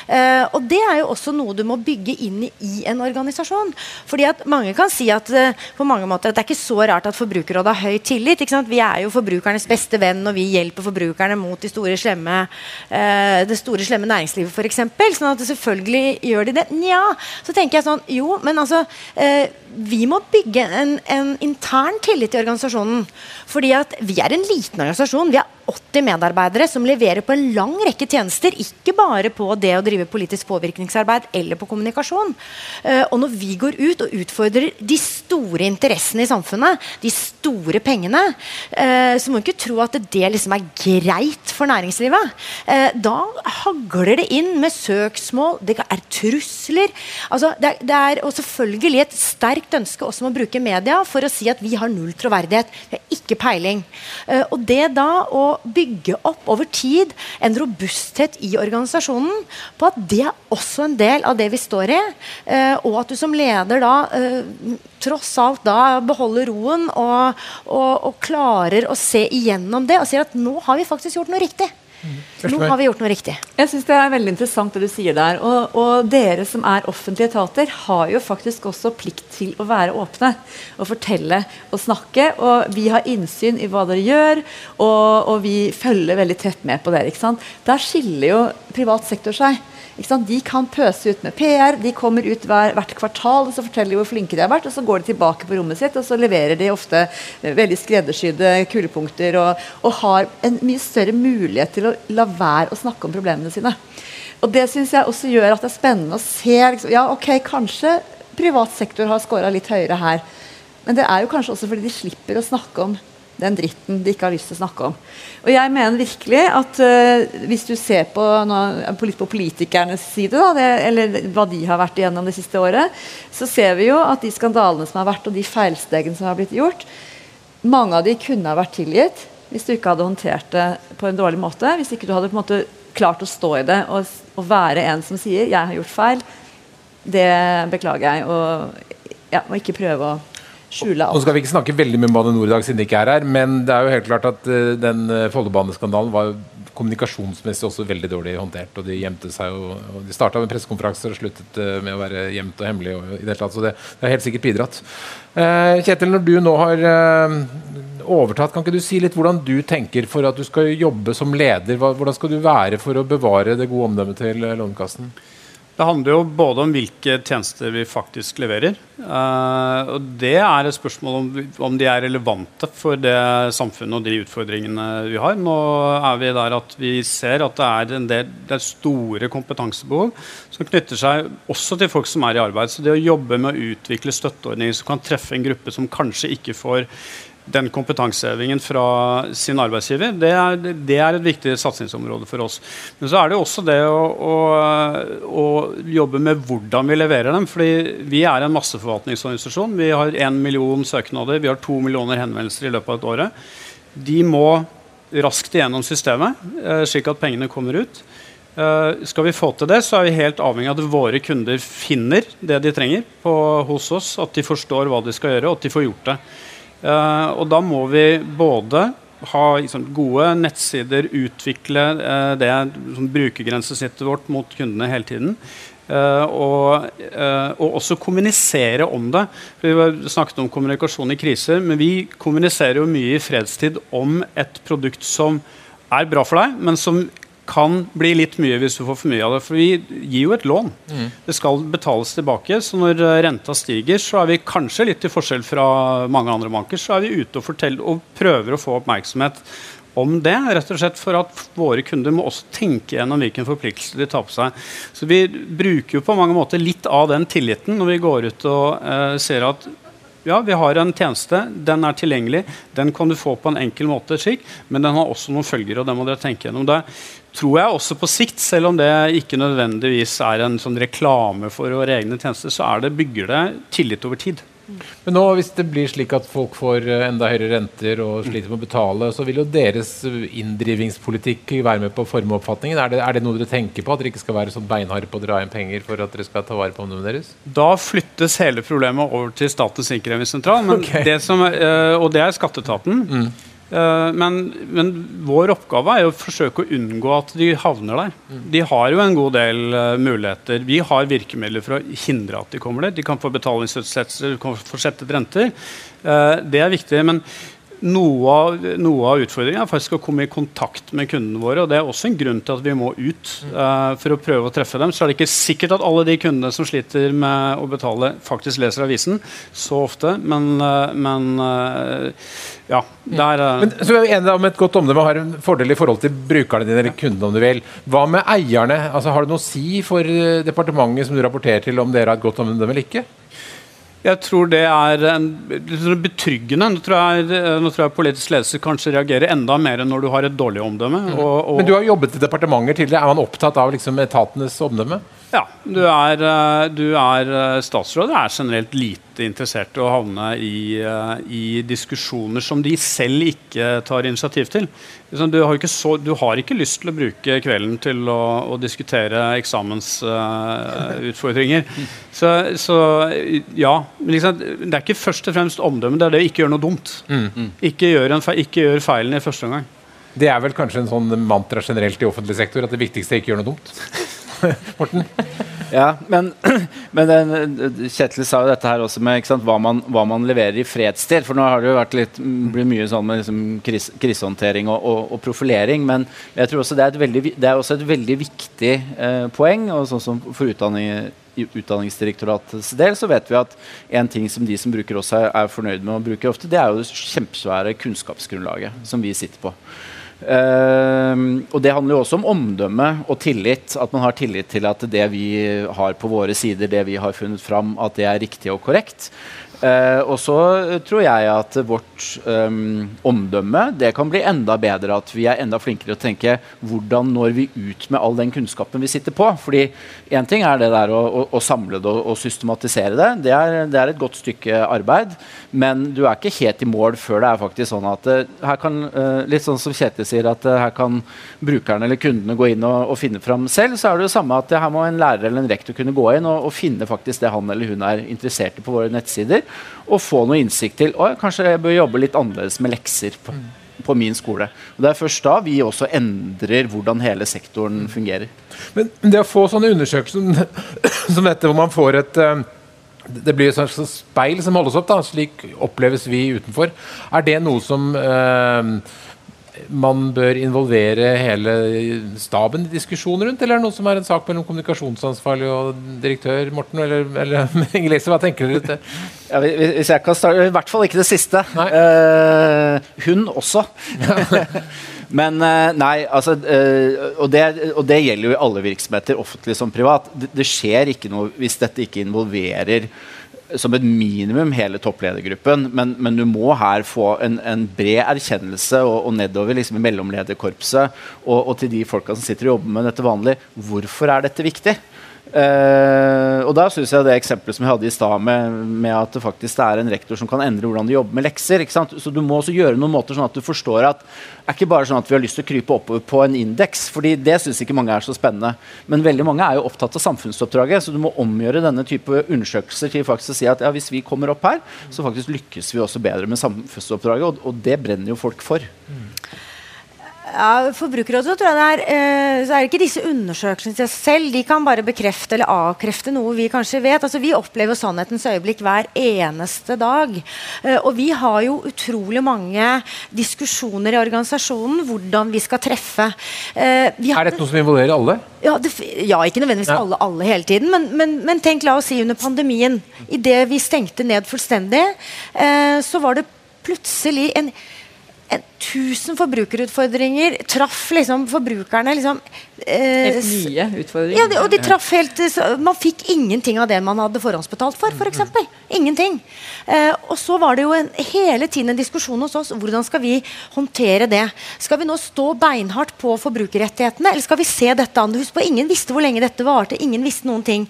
B: Uh, og det er jo også noe du må bygge inn i, i en organisasjon. Fordi at Mange kan si at uh, på mange måter at det er ikke så rart at Forbrukerrådet har høy tillit. Vi er jo forbrukernes beste venn, og vi hjelper forbrukerne mot de store slemme, uh, det store slemme næringslivet f.eks. Sånn at selvfølgelig gjør de det. Nja, så tenker jeg sånn Jo, men altså vi må bygge en, en, intern tillit i organisasjonen. Fordi at vi er en liten organisasjon. Vi er 80 medarbeidere som leverer på en lang rekke tjenester. Ikke bare på det å drive politisk påvirkningsarbeid eller på kommunikasjon. Uh, og når vi går ut og utfordrer de store interessene i samfunnet, de store pengene, uh, så må vi ikke tro at det liksom er greit for næringslivet. Uh, da hagler det inn med søksmål, det er trusler. Altså, det, er, det er og selvfølgelig et sterkt ønske også om å bruke media for å si at vi har null troverdighet. Vi har ikke peiling. Og det da å bygge opp over tid en robusthet i organisasjonen på at det er også en del av det vi står i. Uh, og at du som leder da uh, tross alt da beholder roen og, og, og, klarer å se igjennom det og sier at nå har vi faktisk gjort noe riktig. Nå har vi gjort noe riktig.
E: Jeg synes Det er veldig interessant det du sier der. Og, og, dere som er offentlige etater, har jo faktisk også plikt til å være åpne. Og fortelle og snakke. Og vi har innsyn i hva dere gjør, og, og vi følger veldig tett med på dere. ikke sant? Der skiller jo privat sektor seg. De kan pøse ut med PR. De kommer ut hver, hvert kvartal og så forteller de hvor flinke de har vært. og Så går de tilbake på rommet sitt og så leverer de ofte veldig skreddersydde kulepunkter og, og, har en mye større mulighet til å la være å snakke om problemene sine. Og Det syns jeg også gjør at det er spennende å se liksom, Ja, ok, kanskje privat sektor har scora litt høyere her. Men det er jo kanskje også fordi de slipper å snakke om den dritten de ikke har lyst til å snakke om. Og jeg mener virkelig at uh, hvis du ser på, noe, på politikernes side, da, det, eller hva de har vært igjennom det siste året, så ser vi jo at de skandalene som har vært, og de feilstegene som har blitt gjort, mange av de kunne ha vært tilgitt hvis du ikke hadde håndtert det på en dårlig måte. Hvis ikke du hadde på en måte klart å stå i det og, og være en som sier 'jeg har gjort feil', det beklager jeg. Og, ja, og ikke prøve å skjule alt.
A: Nå skal vi ikke snakke veldig mye om Bane NOR i dag, siden de ikke er her, men det er jo helt klart at uh, den uh, Follobaneskandalen var kommunikasjonsmessig også veldig dårlig håndtert. og De gjemte seg jo, og de starta med pressekonferanser og sluttet uh, med å være gjemt og hemmelig. Og, i det, tatt, så det, det har helt sikkert bidratt. Kjetil, når du nå har overtatt, kan ikke du si litt hvordan du tenker for at du skal jobbe som leder? Hvordan skal du være for å bevare det gode omdømmet til Lånekassen?
D: Det handler jo både om hvilke tjenester vi faktisk leverer. Uh, og det er et spørsmål om, om, de er relevante for det samfunnet og de utfordringene vi har. Nå er vi der at vi ser at det er en del det er store kompetansebehov som knytter seg også til folk som er i arbeid. Så det å jobbe med å utvikle støtteordninger som kan treffe en gruppe som kanskje ikke får den kompetansehevingen fra sin arbeidsgiver, det er, det er, et viktig satsingsområde for oss. Men så er det også det å, å, å, jobbe med hvordan vi leverer dem. fordi vi er en masseforvaltningsorganisasjon. Vi har én million søknader, vi har to millioner henvendelser i løpet av et år. De må raskt igjennom systemet, eh, slik at pengene kommer ut. Uh, skal vi få til det, så er vi helt avhengig av at våre kunder finner det de trenger på, hos oss. At de forstår hva de skal gjøre, og at de får gjort det. Uh, og da må vi både ha liksom, gode nettsider, utvikle uh, det liksom, brukergrensesnittet vårt mot kundene hele tiden. Uh, og, og, også kommunisere om det. Vi snakket om kommunikasjon i kriser, men vi kommuniserer jo mye i fredstid om et produkt som er bra for deg, men som kan bli litt mye hvis du får for mye av det. For vi gir jo et lån. Mm. Det skal betales tilbake. Så når eh, renta stiger, så er vi kanskje litt til forskjell fra mange andre banker, så er vi ute og, forteller, og prøver å få oppmerksomhet om det. Rett og slett for at våre kunder må også tenke gjennom hvilken forpliktelse de tar på seg. Så vi bruker jo på mange måter litt av den tilliten når vi går ut og uh, ser at ja, vi har en tjeneste, den er tilgjengelig, den kan du få på en enkel måte, slik, men den har også noen følger, og det må dere tenke gjennom. Det tror jeg også på sikt, selv om det ikke nødvendigvis er en sånn reklame for våre egne tjenester, så det, bygger det tillit over tid.
A: Men nå, hvis det blir slik at folk får eh, enda høyere renter og sliter med å betale, så vil jo deres eh, inndrivingspolitikk være med på å forme oppfatningen. Er det, er det noe dere tenker på? At dere ikke skal være sånn beinharde på å dra inn penger for at dere skal ta vare på ungdommen deres?
D: Da flyttes hele problemet over til Statens innkrevingssentral, Okay.
A: Ok.
D: det er- eh, og det er skatteetaten. Eh, Men, men vår oppgave er å forsøke å unngå at de havner der. De har jo en god del uh, muligheter. Vi har virkemidler for å hindre at de kommer der. De kan få betalingsutsettelser, de kan få sette renter. Uh, Det er viktig. men noe av, noe av utfordringen er faktisk å komme i kontakt med kundene våre. og Det er også en grunn til at vi må ut uh, for å prøve å treffe dem. Så er det ikke sikkert at alle de kundene som sliter med å betale, faktisk leser avisen så ofte. Men, uh, men uh, ja. Der,
A: Men, så er vi enige om et godt omdømme har en fordel i forhold til brukerne dine, eller kundene om du vil. Hva med eierne? Altså, har det noe å si for departementet som du rapporterer til om dere har et godt omdømme eller ikke?
D: Jeg tror det er en, betryggende. Nå tror, jeg, nå tror jeg politisk ledelse kanskje reagerer enda mer enn når du har et dårlig omdømme. Og, og,
A: Men du har jobbet i departementer tidligere. Er man opptatt av liksom, etatenes omdømme?
D: Ja. Du er, eh, du er eh, statsråd og er generelt lite interessert i å havne i, eh, i diskusjoner som de selv ikke tar initiativ til. Du har, ikke så, du har ikke lyst til å bruke kvelden til å, å diskutere eksamensutfordringer. så, så ja. men Liksom, det er ikke først og fremst omdømme, det er det å ikke gjøre noe dumt. Ikke gjør, en ikke gjør feilen i første omgang.
A: Det er vel kanskje en sånn mantra generelt i offentlig sektor at det viktigste er ikke å gjøre noe dumt. Morten?
C: Ja, men, men den, Kjetil sa jo dette her også med hva, man, hva man leverer i fredstid. For nå har det jo vært litt, blitt mye sånn med liksom, kris, krisehåndtering og, og, og profilering. Men jeg tror også det er et veldig, det er også et veldig viktig eh, poeng. og sånn som For utdanning, Utdanningsdirektoratets del så vet vi at en ting som de som bruker oss er, er fornøyd med å bruke ofte, det er jo det kjempesvære kunnskapsgrunnlaget som vi sitter på. Ehm, og det handler jo også om omdømme og tillit. At man har tillit til at det vi har på våre sider, det vi har funnet fram, at det er riktig og korrekt. Eh, og så tror jeg at vårt um, omdømme det kan bli enda bedre. At vi er enda flinkere til å tenke hvordan når vi ut med all den kunnskapen vi sitter på. Fordi én ting er det der å, å, å samle det og, og systematisere det. Det er, det er et godt stykke arbeid. Men du er ikke helt i mål før det er faktisk sånn at eh, her kan, eh, litt sånn som Kjetil sier, at eh, her kan brukerne eller kundene gå inn og, og finne fram selv. Så er det jo samme at her må en lærer eller en rektor kunne gå inn og, og finne faktisk det han eller hun er interessert i på våre nettsider. Og få noe innsikt til Å, kanskje jeg bør jobbe litt annerledes med lekser. på på min skole. Og Det er først da vi også endrer hvordan hele sektoren fungerer.
A: Men det å få sånne undersøkelser som, som dette, hvor man får et eh, Det blir et slags speil som holdes opp, da, slik oppleves vi utenfor. Er det noe som eh, man bør involvere hele staben i diskusjoner rundt, eller er det noe som er en sak mellom kommunikasjonsansvarlig og direktør, Morten? Eller, eller Inger hva tenker dere rundt det?
C: Ja, hvis jeg kan starte, I hvert fall ikke det siste. Eh, hun også. Men eh, nei, altså eh, og, det, og det gjelder jo i alle virksomheter, offentlig som privat. Det, det skjer ikke noe hvis dette ikke involverer som et minimum hele toppledergruppen, men, men du må her få en, en bred erkjennelse og, og nedover liksom i mellomlederkorpset og, og til de folka som sitter og jobber med dette vanlig. Hvorfor er dette viktig? Eh, og da synes jeg det eksempelet som jeg hadde i stad, med, med at det faktisk er en rektor som kan endre hvordan de jobber med lekser. Så du må også gjøre noen måter sånn at du forstår at det er ikke bare sånn at vi har lyst til å krype oppover på en indeks, fordi det syns ikke mange er så spennende. Men veldig mange er jo opptatt av samfunnsoppdraget, så du må omgjøre denne type undersøkelser til faktisk å si at ja, hvis vi kommer opp her, så faktisk lykkes vi også bedre med samfunnsoppdraget, og, og det brenner jo folk for.
B: Ja, Forbrukerrådet tror jeg det er, eh, så er det ikke disse undersøkelsene seg selv. De kan bare bekrefte eller avkrefte noe vi kanskje vet. Altså, vi opplever sannhetens øyeblikk hver eneste dag. Eh, og vi har jo utrolig mange diskusjoner i organisasjonen hvordan vi skal treffe. Eh, vi har-
A: Er dette noe som involverer alle?
B: ja, det, ja, ikke nødvendigvis
A: Ja.
B: alle, alle hele tiden, men, men, men tenk, la oss si under pandemien. Idet vi stengte ned fullstendig, eh, så var det plutselig en, en 1000 forbrukerutfordringer traff liksom forbrukerne liksom, eh,
E: Helt nye utfordringer.
B: ja, de, og de traff helt så Man fikk ingenting av det man hadde forhåndsbetalt for, f.eks. For ingenting. Eh, og så var det jo en, hele tiden en diskusjon hos oss hvordan skal vi håndtere det. Skal vi nå stå beinhardt på forbrukerrettighetene, eller skal vi se dette an? Husk på, Ingen visste hvor lenge dette varte. Ingen visste noen ting.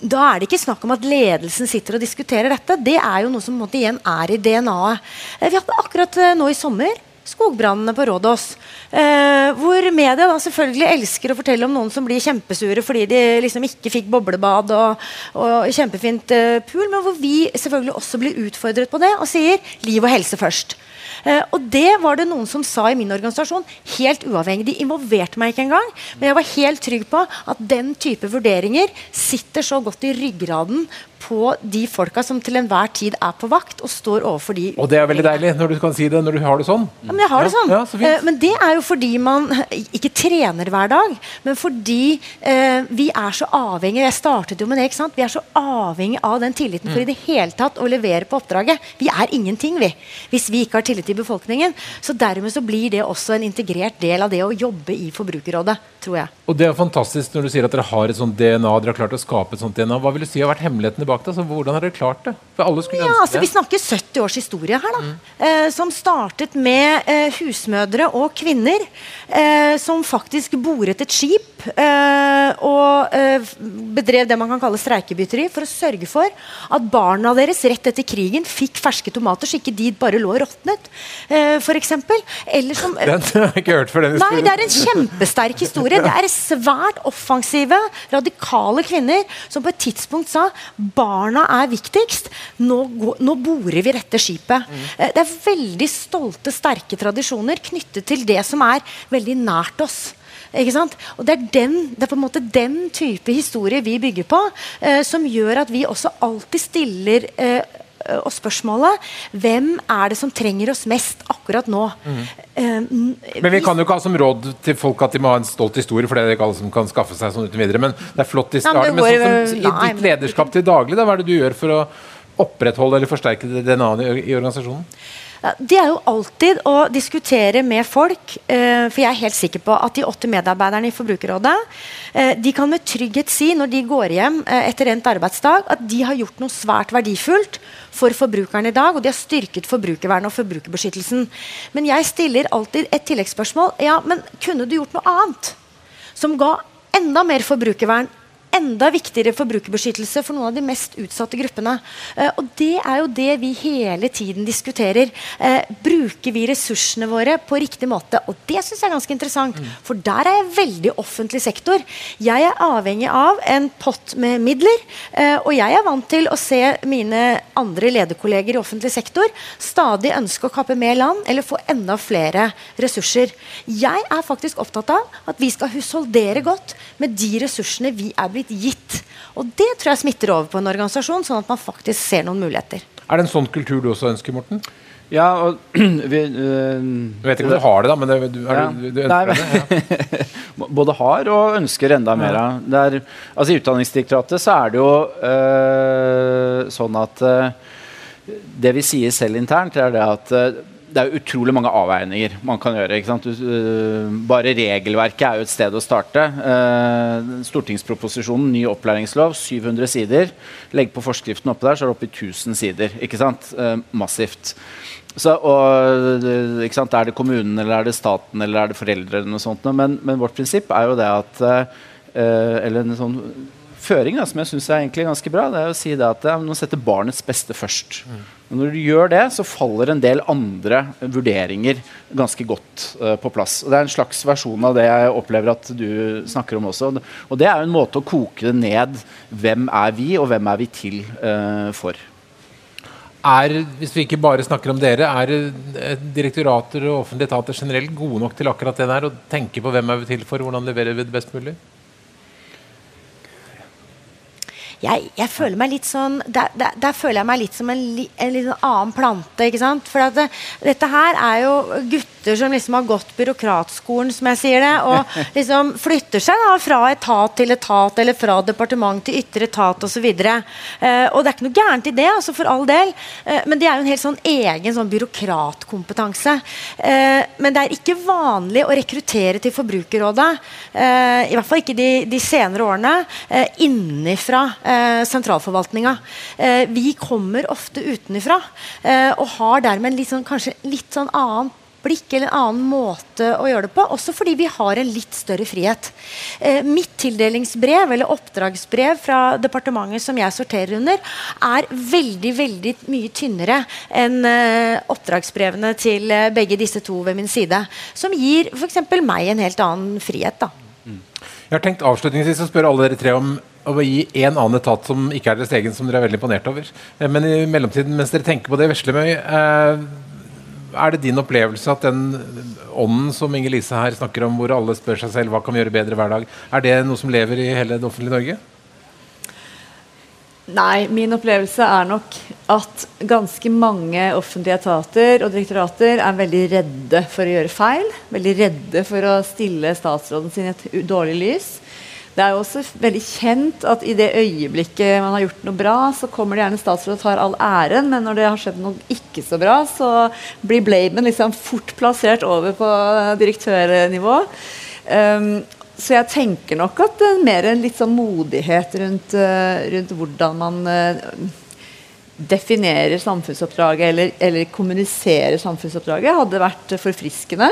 B: Da er det ikke snakk om at ledelsen sitter og diskuterer dette. Det er jo noe som på en måte, igjen er i DNA-et. Eh, vi hadde akkurat eh, nå i sommer skogbrannene på Rådås. Eh, hvor media da selvfølgelig elsker å fortelle om noen som blir kjempesure fordi de liksom ikke fikk boblebad og, og kjempefint eh, pool, men hvor vi selvfølgelig også blir utfordret på det og sier liv og helse først. Eh, og det var det noen som sa i min organisasjon, helt uavhengig. De involverte meg ikke engang, men jeg var helt trygg på at den type vurderinger sitter så godt i ryggraden på de folka som til enhver tid er på vakt og står overfor de
A: Og det er veldig deilig når du kan si det når du har det sånn.
B: ja, men jeg har det sånn.
A: ja, så.
B: Eh, men det er jo fordi man ikke trener hver dag, men fordi eh, vi er så avhengig Jeg startet jo med det. ikke sant? Vi er så avhengig av den tilliten for i det hele tatt å levere på oppdraget. Vi er ingenting, vi, hvis vi ikke har tillit til befolkningen. Så dermed så blir det også en integrert del av det å jobbe i Forbrukerrådet, tror jeg.
A: Og det er fantastisk når du sier at dere har et sånt DNA. Dere har klart å skape et sånt DNA. Hva vil du si har vært hemmeligheten bak det? så hvordan har dere klart det? For alle skulle
B: Ja,
A: ønske
B: altså Vi snakker 70 års historie her, da. Eh, som startet med eh, husmødre og kvinner eh, som faktisk boret et skip eh, og eh, bedrev det man kan kalle streikebytteri for å sørge for at barna deres rett etter krigen fikk ferske tomater, så ikke de bare lå og råtnet, eh, f.eks. Eller som
A: Den har jeg ikke hørt før den
B: Nei, det er en kjempesterk historie. Det er svært offensive, radikale kvinner som på et tidspunkt sa barna er viktigst. Nå, nå borer vi dette skipet. Mm. Det er veldig stolte, sterke tradisjoner knyttet til det som er veldig nært oss. Og det er, den, det er på en måte den type historie vi bygger på, eh, som gjør at vi også alltid stiller eh, og spørsmålet hvem er det som trenger oss mest akkurat nå? Eh,
A: Men vi kan jo ikke ha som råd til folk at de må ha en stolt historie, for det er ikke alle som kan skaffe seg sånn uten videre. Men det er flott de
B: Nei, men
A: sånn som, i ditt lederskap til daglig, da, hva er det du gjør for å opprettholde eller forsterke DNA-et i, i organisasjonen?
B: Det er jo alltid å diskutere med folk. eh, for jeg er helt sikker på at de åtte medarbeiderne i Forbrukerrådet eh, de kan med trygghet si når de går hjem eh, etter endt arbeidsdag, at de har gjort noe svært verdifullt for forbrukerne i dag. Og de har styrket forbrukervernet og forbrukerbeskyttelsen. Men jeg stiller alltid et tilleggsspørsmål. Ja, men kunne du gjort noe annet? Som ga enda mer forbrukervern enda viktigere forbrukerbeskyttelse for noen av de mest utsatte gruppene. Eh, og Det er jo det vi hele tiden diskuterer. Eh, bruker vi ressursene våre på riktig måte? Og det syns jeg er ganske interessant, for der er jeg veldig offentlig sektor. Jeg er avhengig av en pott med midler, eh, og jeg er vant til å se mine andre lederkolleger i offentlig sektor stadig ønske å kappe mer land eller få enda flere ressurser. Jeg er faktisk opptatt av at vi skal husholdere godt med de ressursene vi er blitt gitt. Og det tror jeg smitter over på en organisasjon, sånn at man faktisk ser noen muligheter.
A: Er det en sånn kultur du også ønsker, Morten?
C: Ja, og vi, øh,
A: Jeg vet ikke om du har det, da, men det, du,
C: Ja.
A: du, du
C: Nei,
A: ønsker
C: men-
A: det? Ja.
C: både har og ønsker enda mer av. Det er- altså, I Utdanningsdirektoratet så er det jo øh, sånn at øh, Det vi sier selv internt, er det at øh, det er utrolig mange avveininger man kan gjøre. Øh, bare regelverket er jo et sted å starte. Uh, stortingsproposisjonen, ny opplæringslov, 700 sider. Legg på forskriften oppe der, så er det oppe i 1000 sider. Ikke sant? Eh, massivt. Så, og, øh, sant? Er det kommunen, eller er det staten, eller er det foreldre? eller noe sånt? Men, men vårt prinsipp er jo det at øh, Eller en sånn føring da, som jeg syns er ganske bra, det er å si det at man setter barnets beste først. Og når du gjør det, så faller en del andre vurderinger ganske godt uh, på plass. Og Det er en slags versjon av det jeg opplever at du snakker om også. Og det er jo en måte å koke det ned. Hvem er vi, og hvem er vi til uh, for?
A: Er, hvis vi ikke bare snakker om dere, er eh, direktorater og offentlige etater generelt gode nok til akkurat det der? Å tenke på hvem er vi til for, hvordan leverer vi det best mulig?
B: Jeg, jeg, føler meg litt sånn Der, der, der føler jeg meg litt som en, en litt sånn annen plante. ikke sant? For det, dette her er jo gutter som liksom har gått byråkratskolen, som jeg sier det, og liksom flytter seg da fra etat til etat eller fra departement til ytre etat osv. Eh, og det er ikke noe gærent i det, altså for all del, eh, men det er jo en helt sånn egen sånn byråkratkompetanse. Eh, men det er ikke vanlig å rekruttere til Forbrukerrådet, eh, i hvert fall ikke de, de senere årene, eh, innenfra eh, sentralforvaltninga. Eh, vi kommer ofte utenfra eh, og har dermed litt sånn, kanskje litt sånn annen blikk eller en annen måte å gjøre det på. Også fordi vi har en litt større frihet. Eh, mitt tildelingsbrev eller oppdragsbrev fra departementet som jeg sorterer under, er veldig veldig mye tynnere enn eh, oppdragsbrevene til eh, begge disse to ved min side. Som gir f.eks. meg en helt annen frihet. da.
A: Mm. Jeg har tenkt avslutningsvis å spørre alle dere tre om å gi en annen etat som ikke er deres egen, som dere er veldig imponert over. Eh, men i mellomtiden, mens dere tenker på det, Veslemøy, eh, er det din opplevelse at den ånden som Inger Lise her snakker om, hvor alle spør seg selv hva kan vi gjøre bedre hver dag, er det noe som lever i hele det offentlige Norge?
E: Nei, min opplevelse er nok at ganske mange offentlige etater og direktorater er veldig redde for å gjøre feil. Veldig redde for å stille statsråden sin i et dårlig lys. Det er jo også veldig kjent at i det øyeblikket man har gjort noe bra, så kommer det gjerne statsråd og tar all æren, men når det har skjedd noe ikke så bra, så blir blamen liksom fort plassert over på direktørnivå. Um, så jeg tenker nok at det er mer en litt sånn modighet rundt, uh, rundt hvordan man uh, definerer samfunnsoppdraget eller, eller kommuniserer samfunnsoppdraget, hadde vært forfriskende.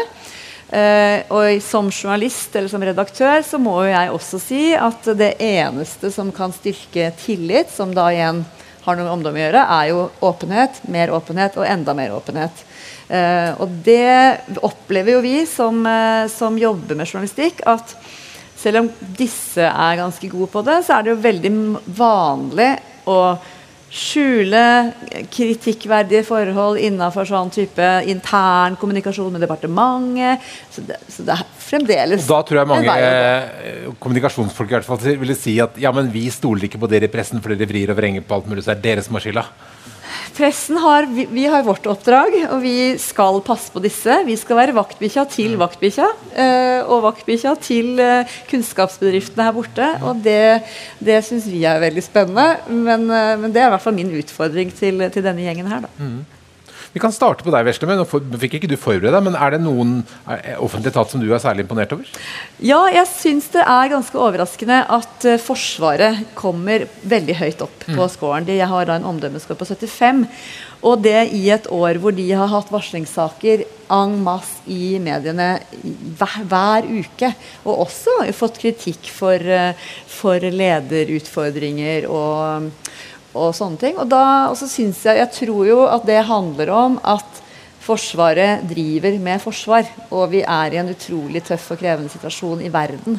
E: Uh, og som journalist eller som redaktør så må jeg også si at det eneste som kan styrke tillit, som da igjen har noe med omdømme å gjøre, er jo åpenhet, mer åpenhet og enda mer åpenhet. Uh, og det opplever jo vi som, uh, som, jobber med journalistikk, at selv om disse er ganske gode på det, så er det jo veldig vanlig å skjule kritikkverdige forhold innenfor sånn type intern kommunikasjon med departementet. Så det, så det er fremdeles
A: Da tror jeg mange eh, kommunikasjonsfolk i hvert fall ville si at ja, men vi stoler ikke på dere i pressen for dere vrir og vrenger på alt mulig, så er det dere som har skylda.
E: Pressen har, vi, vi, har vårt oppdrag, og vi skal passe på disse. Vi skal være vaktbikkja til vaktbikkja, uh, og vaktbikkja til uh, kunnskapsbedriftene her borte. Og det, det syns vi er veldig spennende, men, uh, men, det er i hvert fall min utfordring til, til denne gjengen her. da. Mm.
A: Vi kan starte på deg, Vesle. Nå fikk ikke du forberede deg, men er det noen offentlig etat som du er særlig imponert over?
E: Ja, jeg syns det er ganske overraskende at uh, Forsvaret kommer veldig høyt opp mm. på scoren. De har da en omdømmescore på 75. Og det i et år hvor de har hatt varslingssaker en masse i mediene hver, hver uke. Og også fått kritikk for, uh, for lederutfordringer og og sånne ting. Og, da, og så syns jeg Jeg tror jo at det handler om at Forsvaret driver med forsvar, og vi er i en utrolig tøff og krevende situasjon i verden.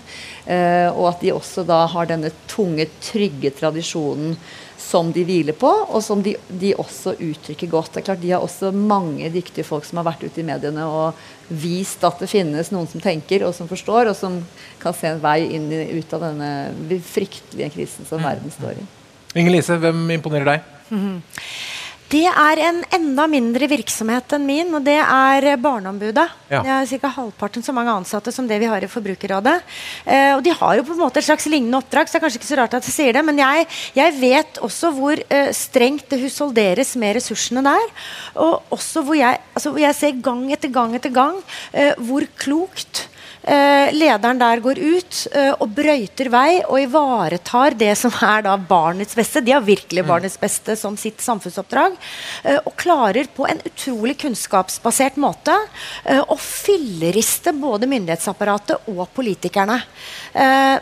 E: Eh, og at de også da har denne tunge, trygge tradisjonen som de hviler på, og som de, de, også uttrykker godt. Det er klart De har også mange dyktige folk som har vært ute i mediene og vist at det finnes noen som tenker og som forstår, og som kan se en vei inn i, ut av denne fryktelige krisen som verden står i.
A: Inger Lise, hvem imponerer deg? Mm.
B: Det er en enda mindre virksomhet enn min, og det er Barneombudet. Ja. Det er ca. halvparten så mange ansatte som det vi har i Forbrukerrådet. Eh, og de har jo på en måte et slags lignende oppdrag, så det er kanskje ikke så rart at jeg sier det. Men jeg, jeg vet også hvor eh, strengt det husholderes med ressursene der. Og også hvor jeg, altså, hvor jeg ser gang etter gang etter gang eh, hvor klokt Eh, lederen der går ut eh, og brøyter vei og ivaretar det som er da barnets beste. De har virkelig mm. barnets beste som sitt samfunnsoppdrag. Eh, og klarer på en utrolig kunnskapsbasert måte å filleriste både myndighetsapparatet og politikerne.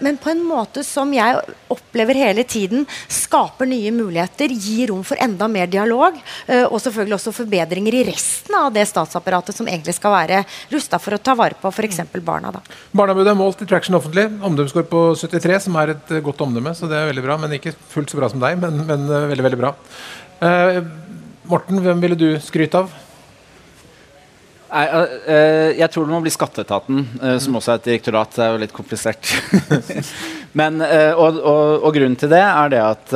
B: Men på en måte som jeg opplever hele tiden skaper nye muligheter, gir rom for enda mer dialog, og selvfølgelig også forbedringer i resten av det statsapparatet som egentlig skal være rusta for å ta vare på f.eks. barna. Da.
A: Barneombudet er målt i Traction offentlig. Omdømmeskår på 73, som er et godt omdømme. Så det er veldig bra. Men ikke fullt så bra som deg, men, men uh, veldig, veldig bra. Uh, Morten, hvem ville du skryte av?
C: Nei, uh, jeg tror det må bli Skatteetaten, uh, som også er et direktorat. Det er jo litt komplisert. Men, uh, og, og, og, grunnen til det er det at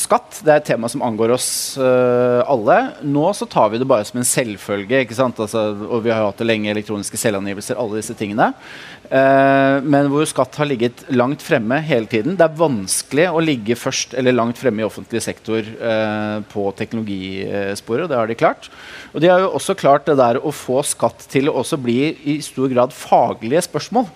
C: skatt det er et tema som angår oss alle. Nå så tar vi det bare som en selvfølge. ikke sant? Altså, og vi har hatt det lenge, elektroniske selvangivelser, alle disse tingene. men hvor skatt har ligget langt fremme hele tiden. Det er vanskelig å ligge først eller langt fremme i offentlig sektor på teknologisporet, og det har de klart. Og de har jo også klart det der å få skatt til å også bli i stor grad faglige spørsmål.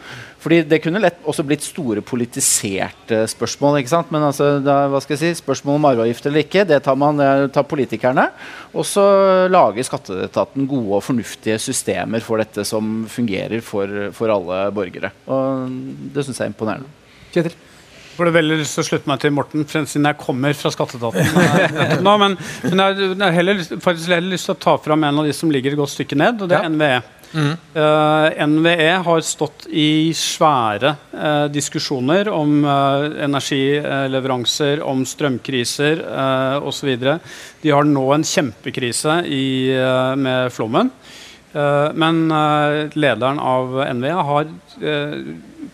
C: Fordi Det kunne lett også blitt store politiserte spørsmål. ikke sant? Men altså, da, hva skal jeg si, spørsmål om arveavgift eller ikke, det tar, man, tar politikerne. Og så lager skatteetaten gode og fornuftige systemer for dette som fungerer for, for alle borgere. Og Det syns jeg er imponerende.
A: Kjetil?
D: Jeg får veldig lyst til å slutte meg til Morten, siden jeg kommer fra skatteetaten. Nå, men, men, jeg har heller, faktisk heller lyst til å ta fram en av de som ligger et godt stykke ned, og det er ja. NVE. Mm. Eh, NVE har stått i svære uh, diskusjoner om uh, energileveranser, om strømkriser uh, osv. De har nå en kjempekrise i, med flommen. men lederen av NVE har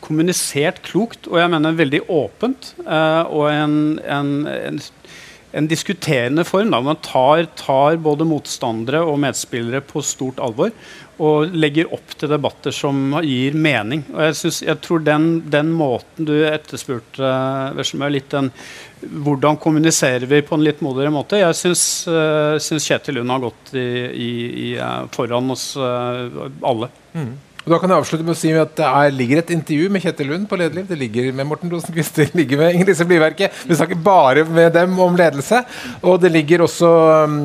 D: kommunisert klokt og jeg mener veldig åpent. Og en, en, en, en, diskuterende form. Da. Man tar, tar, både motstandere og medspillere på stort alvor. Og legger opp til debatter som gir mening. Og jeg, synes, jeg tror den, den, måten du etterspurte, uh, litt den hvordan kommuniserer vi på en litt modigere måte? Jeg syns, uh, syns Kjetil Lund har gått i, i, i, foran oss uh, alle. Mm.
A: Da kan jeg avslutte med å si at Det er, ligger et intervju med Kjetil Lund på Lederliv. Det ligger med Morten Rosenquist, det ligger med Inger Lise Blyverket. Vi snakker bare med dem om ledelse. Og det ligger også um,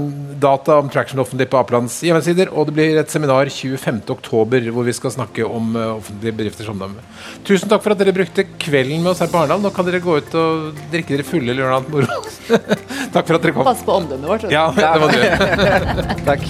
A: data om traction offentlig på Apelands hjemmesider. Og det blir et seminar 25.10 hvor vi skal snakke om uh, offentlige bedrifters omdømme. Tusen takk for at dere brukte kvelden med oss her på Arendal. Nå kan dere gå ut og drikke dere fulle eller noe annet moro. takk for at dere kom.
E: Pass på omdømmet vårt.
A: Ja, det må du.
C: takk.